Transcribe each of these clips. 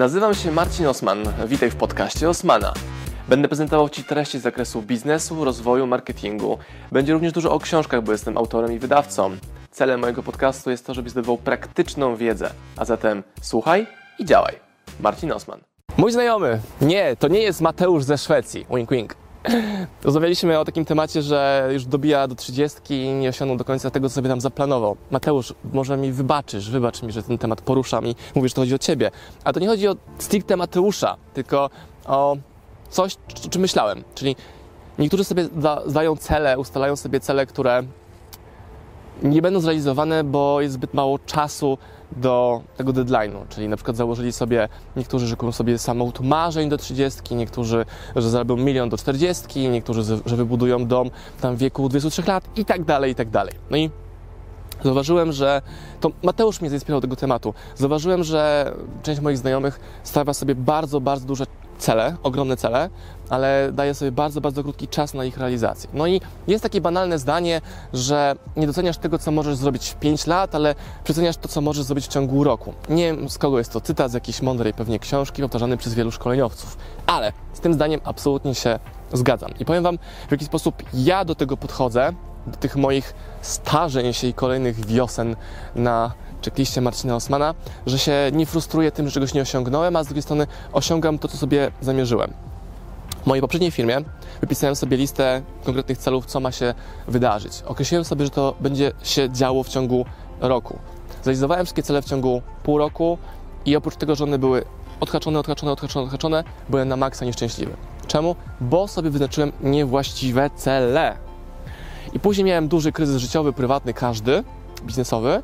Nazywam się Marcin Osman. Witaj w podcaście Osmana. Będę prezentował Ci treści z zakresu biznesu, rozwoju, marketingu. Będzie również dużo o książkach, bo jestem autorem i wydawcą. Celem mojego podcastu jest to, żebyś zdobywał praktyczną wiedzę. A zatem słuchaj i działaj. Marcin Osman. Mój znajomy. Nie, to nie jest Mateusz ze Szwecji. Wink, wink. Rozmawialiśmy o takim temacie, że już dobija do 30 i nie osiągnął do końca tego, co sobie tam zaplanował. Mateusz, może mi wybaczysz, wybacz mi, że ten temat poruszam i mówisz, że to chodzi o ciebie. A to nie chodzi o stricte Mateusza, tylko o coś, o czym myślałem. Czyli niektórzy sobie zdają cele, ustalają sobie cele, które nie będą zrealizowane, bo jest zbyt mało czasu do tego deadline'u, czyli na przykład założyli sobie, niektórzy szykują sobie samochód marzeń do 30, niektórzy, że zarobią milion do 40, niektórzy, że wybudują dom tam w wieku 23 lat i tak dalej, i tak dalej. No i Zauważyłem, że to Mateusz mnie zainspirował tego tematu. Zauważyłem, że część moich znajomych stawia sobie bardzo, bardzo duże cele, ogromne cele, ale daje sobie bardzo, bardzo krótki czas na ich realizację. No i jest takie banalne zdanie, że nie doceniasz tego, co możesz zrobić w 5 lat, ale przeceniasz to, co możesz zrobić w ciągu roku. Nie wiem, z kogo jest to cytat, z jakiejś mądrej pewnie książki, powtarzany przez wielu szkoleniowców. Ale z tym zdaniem absolutnie się zgadzam. I powiem Wam, w jaki sposób ja do tego podchodzę, do tych moich starzeń się i kolejnych wiosen na checkliście Marcina Osmana, że się nie frustruję tym, że czegoś nie osiągnąłem, a z drugiej strony osiągam to, co sobie zamierzyłem. W mojej poprzedniej firmie wypisałem sobie listę konkretnych celów, co ma się wydarzyć. Określiłem sobie, że to będzie się działo w ciągu roku. Zrealizowałem wszystkie cele w ciągu pół roku i oprócz tego, że one były odhaczone, odhaczone, odhaczone, odhaczone, byłem na maksa nieszczęśliwy. Czemu? Bo sobie wyznaczyłem niewłaściwe cele. I później miałem duży kryzys życiowy, prywatny, każdy, biznesowy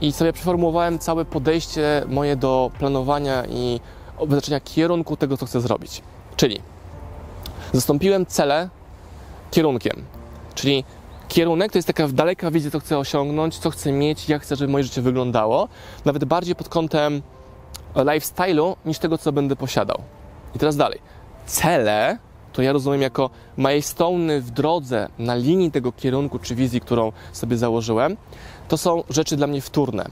i sobie przeformułowałem całe podejście moje do planowania i wyznaczenia kierunku tego, co chcę zrobić. Czyli zastąpiłem cele kierunkiem. Czyli kierunek to jest taka daleka wizja, co chcę osiągnąć, co chcę mieć, jak chcę, żeby moje życie wyglądało. Nawet bardziej pod kątem lifestyle'u niż tego, co będę posiadał. I teraz dalej. Cele to ja rozumiem jako milestone w drodze, na linii tego kierunku czy wizji, którą sobie założyłem, to są rzeczy dla mnie wtórne.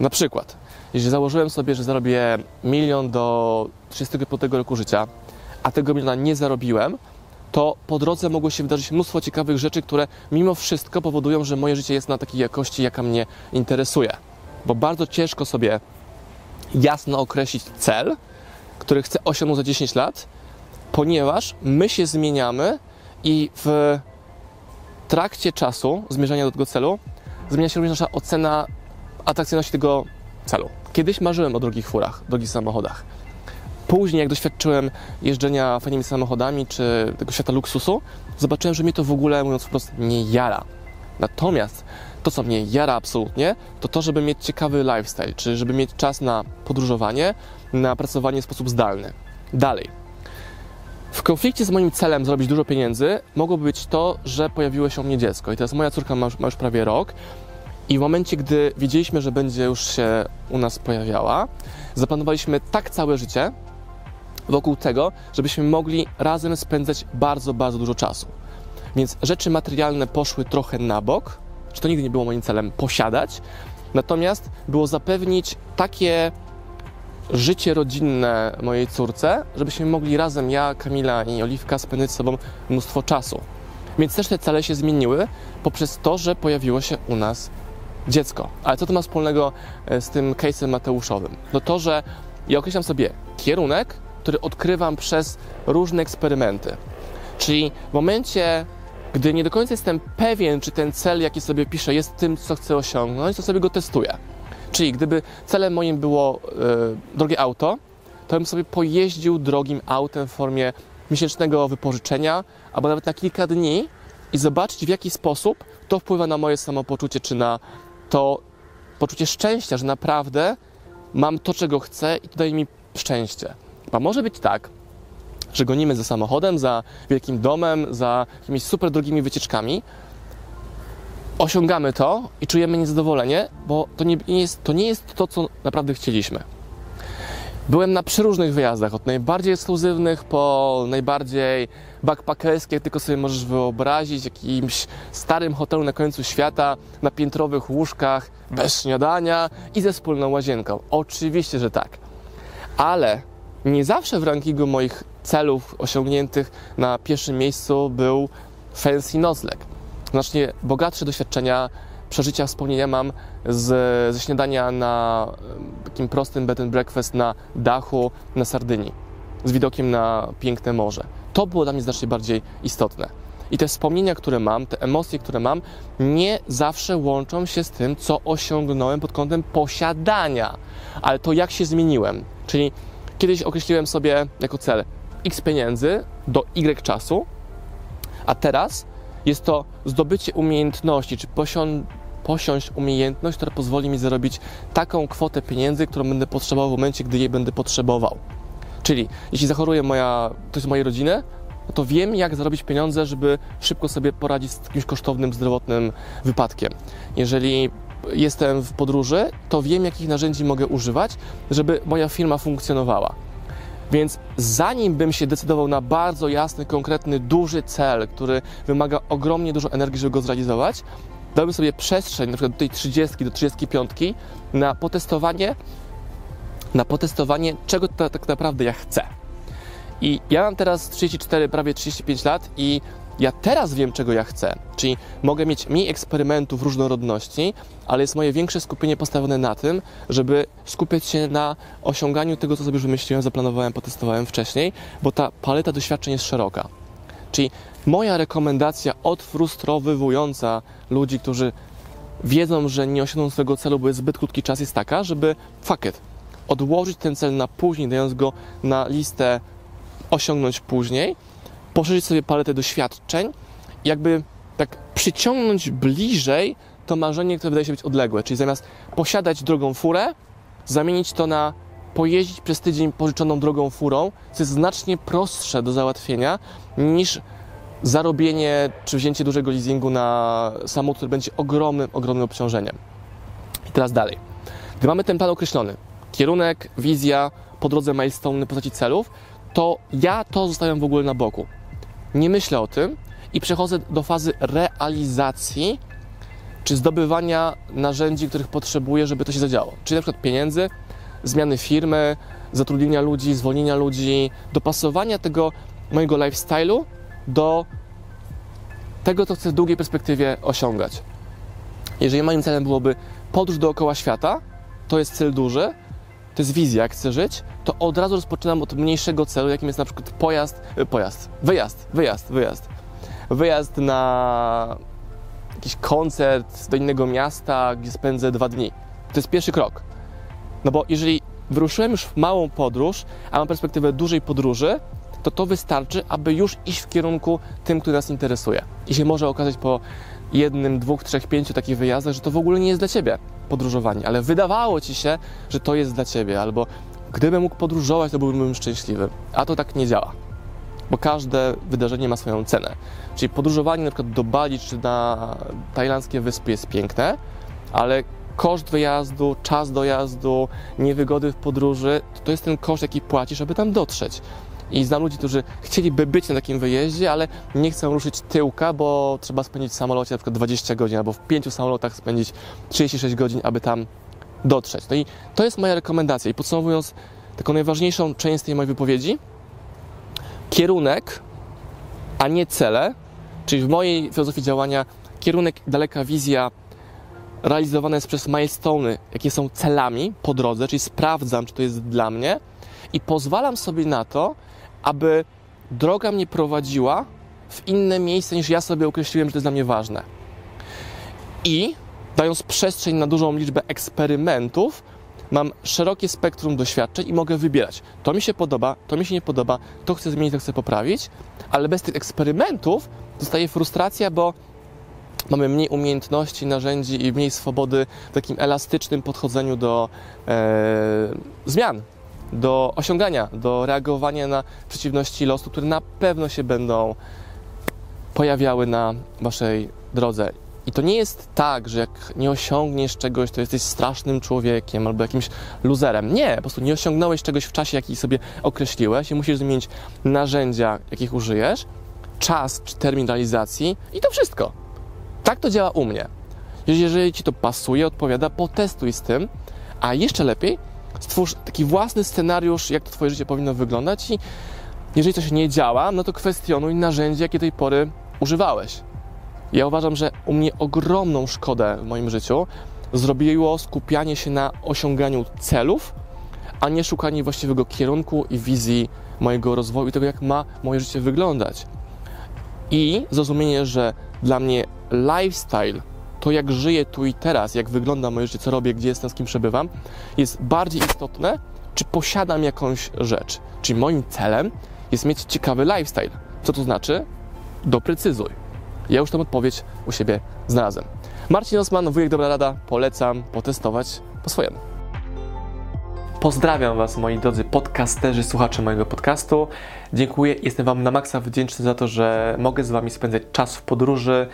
Na przykład, jeżeli założyłem sobie, że zarobię milion do 35 roku życia, a tego miliona nie zarobiłem, to po drodze mogło się wydarzyć mnóstwo ciekawych rzeczy, które mimo wszystko powodują, że moje życie jest na takiej jakości, jaka mnie interesuje. Bo bardzo ciężko sobie jasno określić cel, który chcę osiągnąć za 10 lat, ponieważ my się zmieniamy i w trakcie czasu zmierzania do tego celu zmienia się również nasza ocena atrakcyjności tego celu. Kiedyś marzyłem o drogich furach, drogich samochodach. Później, jak doświadczyłem jeżdżenia fajnymi samochodami czy tego świata luksusu, zobaczyłem, że mnie to w ogóle, mówiąc wprost, nie jara. Natomiast to, co mnie jara absolutnie, to to, żeby mieć ciekawy lifestyle, czy żeby mieć czas na podróżowanie, na pracowanie w sposób zdalny. Dalej, w konflikcie z moim celem zrobić dużo pieniędzy mogłoby być to, że pojawiło się u mnie dziecko. I teraz moja córka ma już, ma już prawie rok. I w momencie, gdy wiedzieliśmy, że będzie już się u nas pojawiała, zaplanowaliśmy tak całe życie wokół tego, żebyśmy mogli razem spędzać bardzo, bardzo dużo czasu. Więc rzeczy materialne poszły trochę na bok, czy to nigdy nie było moim celem posiadać, natomiast było zapewnić takie życie rodzinne mojej córce, żebyśmy mogli razem, ja, Kamila i Oliwka, spędzać z sobą mnóstwo czasu. Więc też te cele się zmieniły poprzez to, że pojawiło się u nas dziecko. Ale co to ma wspólnego e, z tym case'em Mateuszowym? No to, że ja określam sobie kierunek, który odkrywam przez różne eksperymenty. Czyli w momencie, gdy nie do końca jestem pewien, czy ten cel, jaki sobie piszę, jest tym, co chcę osiągnąć, to sobie go testuję. Czyli gdyby celem moim było e, drogie auto, to bym sobie pojeździł drogim autem w formie miesięcznego wypożyczenia, albo nawet na kilka dni i zobaczyć w jaki sposób to wpływa na moje samopoczucie, czy na to poczucie szczęścia, że naprawdę mam to, czego chcę i to daje mi szczęście. A może być tak, że gonimy za samochodem, za wielkim domem, za jakimiś super drogimi wycieczkami, osiągamy to i czujemy niezadowolenie, bo to nie, jest, to nie jest to, co naprawdę chcieliśmy. Byłem na przeróżnych wyjazdach, od najbardziej ekskluzywnych po najbardziej backpackerskie, jak tylko sobie możesz wyobrazić, jakimś starym hotelu na końcu świata, na piętrowych łóżkach, bez śniadania i ze wspólną łazienką. Oczywiście, że tak. Ale nie zawsze w rankingu moich celów osiągniętych na pierwszym miejscu był fancy nocleg. Znacznie bogatsze doświadczenia, przeżycia, wspomnienia mam z, ze śniadania na takim prostym bed and breakfast na dachu na Sardynii z widokiem na piękne morze. To było dla mnie znacznie bardziej istotne. I te wspomnienia, które mam, te emocje, które mam, nie zawsze łączą się z tym, co osiągnąłem pod kątem posiadania, ale to jak się zmieniłem. Czyli kiedyś określiłem sobie jako cel x pieniędzy do y czasu, a teraz jest to zdobycie umiejętności, czy posią posiąść umiejętność, która pozwoli mi zarobić taką kwotę pieniędzy, którą będę potrzebował w momencie, gdy jej będę potrzebował. Czyli jeśli zachoruje moja, ktoś z mojej rodziny, to wiem, jak zarobić pieniądze, żeby szybko sobie poradzić z jakimś kosztownym, zdrowotnym wypadkiem. Jeżeli jestem w podróży, to wiem, jakich narzędzi mogę używać, żeby moja firma funkcjonowała. Więc zanim bym się decydował na bardzo jasny, konkretny, duży cel, który wymaga ogromnie dużo energii, żeby go zrealizować, dałbym sobie przestrzeń, na przykład do tej 30, do 35 na potestowanie, na potestowanie, czego tak naprawdę ja chcę. I ja mam teraz 34, prawie 35 lat i ja teraz wiem, czego ja chcę. Czyli mogę mieć mniej eksperymentów różnorodności, ale jest moje większe skupienie postawione na tym, żeby skupiać się na osiąganiu tego, co sobie już wymyśliłem, zaplanowałem, potestowałem wcześniej, bo ta paleta doświadczeń jest szeroka. Czyli moja rekomendacja odfrustrowywująca ludzi, którzy wiedzą, że nie osiągną swojego celu, bo jest zbyt krótki czas, jest taka, żeby fuck it, odłożyć ten cel na później, dając go na listę osiągnąć później, poszerzyć sobie paletę doświadczeń, jakby tak przyciągnąć bliżej to marzenie, które wydaje się być odległe. Czyli zamiast posiadać drogą furę, zamienić to na pojeździć przez tydzień pożyczoną drogą furą, co jest znacznie prostsze do załatwienia niż zarobienie czy wzięcie dużego leasingu na samochód, który będzie ogromnym, ogromnym obciążeniem. I teraz dalej. Gdy mamy ten plan określony, kierunek, wizja, po drodze milestone, postaci celów, to ja to zostawiam w ogóle na boku. Nie myślę o tym i przechodzę do fazy realizacji czy zdobywania narzędzi, których potrzebuję, żeby to się zadziało. Czyli na przykład pieniędzy, zmiany firmy, zatrudnienia ludzi, zwolnienia ludzi, dopasowania tego mojego lifestyle'u do tego, co chcę w długiej perspektywie osiągać. Jeżeli moim celem byłoby podróż dookoła świata, to jest cel duży, to jest wizja, jak chcę żyć, to od razu rozpoczynam od mniejszego celu, jakim jest na przykład pojazd, y, pojazd, wyjazd, wyjazd, wyjazd. Wyjazd na jakiś koncert do innego miasta, gdzie spędzę dwa dni. To jest pierwszy krok. No bo jeżeli wyruszyłem już w małą podróż, a mam perspektywę dużej podróży, to to wystarczy, aby już iść w kierunku tym, który nas interesuje. I się może okazać po jednym, dwóch, trzech, pięciu takich wyjazdach, że to w ogóle nie jest dla Ciebie podróżowanie, ale wydawało Ci się, że to jest dla Ciebie, albo gdybym mógł podróżować, to byłbym szczęśliwy. A to tak nie działa, bo każde wydarzenie ma swoją cenę. Czyli podróżowanie na przykład do Bali czy na tajlandzkie wyspy jest piękne, ale koszt wyjazdu, czas dojazdu, niewygody w podróży, to jest ten koszt, jaki płacisz, aby tam dotrzeć. I znam ludzi, którzy chcieliby być na takim wyjeździe, ale nie chcą ruszyć tyłka, bo trzeba spędzić w samolocie na przykład 20 godzin, albo w pięciu samolotach spędzić 36 godzin, aby tam dotrzeć. No i to jest moja rekomendacja. I podsumowując taką najważniejszą część tej mojej wypowiedzi, kierunek, a nie cele, czyli w mojej filozofii działania kierunek, daleka wizja realizowane jest przez milestone, jakie są celami po drodze, czyli sprawdzam, czy to jest dla mnie i pozwalam sobie na to, aby droga mnie prowadziła w inne miejsce niż ja sobie określiłem, że to jest dla mnie ważne. I dając przestrzeń na dużą liczbę eksperymentów, mam szerokie spektrum doświadczeń i mogę wybierać. To mi się podoba, to mi się nie podoba, to chcę zmienić, to chcę poprawić, ale bez tych eksperymentów zostaje frustracja, bo mamy mniej umiejętności, narzędzi i mniej swobody w takim elastycznym podchodzeniu do e, zmian do osiągania, do reagowania na przeciwności losu, które na pewno się będą pojawiały na waszej drodze. I to nie jest tak, że jak nie osiągniesz czegoś, to jesteś strasznym człowiekiem albo jakimś luzerem. Nie, po prostu nie osiągnąłeś czegoś w czasie, jaki sobie określiłeś i musisz zmienić narzędzia, jakich użyjesz, czas czy termin realizacji i to wszystko. Tak to działa u mnie. Jeżeli ci to pasuje, odpowiada, potestuj z tym, a jeszcze lepiej, stwórz taki własny scenariusz, jak to Twoje życie powinno wyglądać i jeżeli coś nie działa, no to kwestionuj narzędzie, jakie tej pory używałeś. Ja uważam, że u mnie ogromną szkodę w moim życiu zrobiło skupianie się na osiąganiu celów, a nie szukanie właściwego kierunku i wizji mojego rozwoju i tego, jak ma moje życie wyglądać. I zrozumienie, że dla mnie lifestyle, to jak żyję tu i teraz, jak wygląda moje życie, co robię, gdzie jestem, z kim przebywam, jest bardziej istotne, czy posiadam jakąś rzecz. Czyli moim celem jest mieć ciekawy lifestyle. Co to znaczy? Doprecyzuj. Ja już tą odpowiedź u siebie znalazłem. Marcin Osman, wujek Dobra Rada, polecam potestować po swojemu. Pozdrawiam Was, moi drodzy podcasterzy, słuchacze mojego podcastu. Dziękuję, jestem Wam na maksa wdzięczny za to, że mogę z Wami spędzać czas w podróży,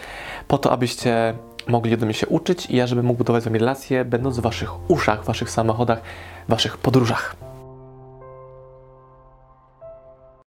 po to, abyście mogli ode mnie się uczyć i ja, żebym mógł budować z Wami relacje, będąc w Waszych uszach, w Waszych samochodach, w Waszych podróżach.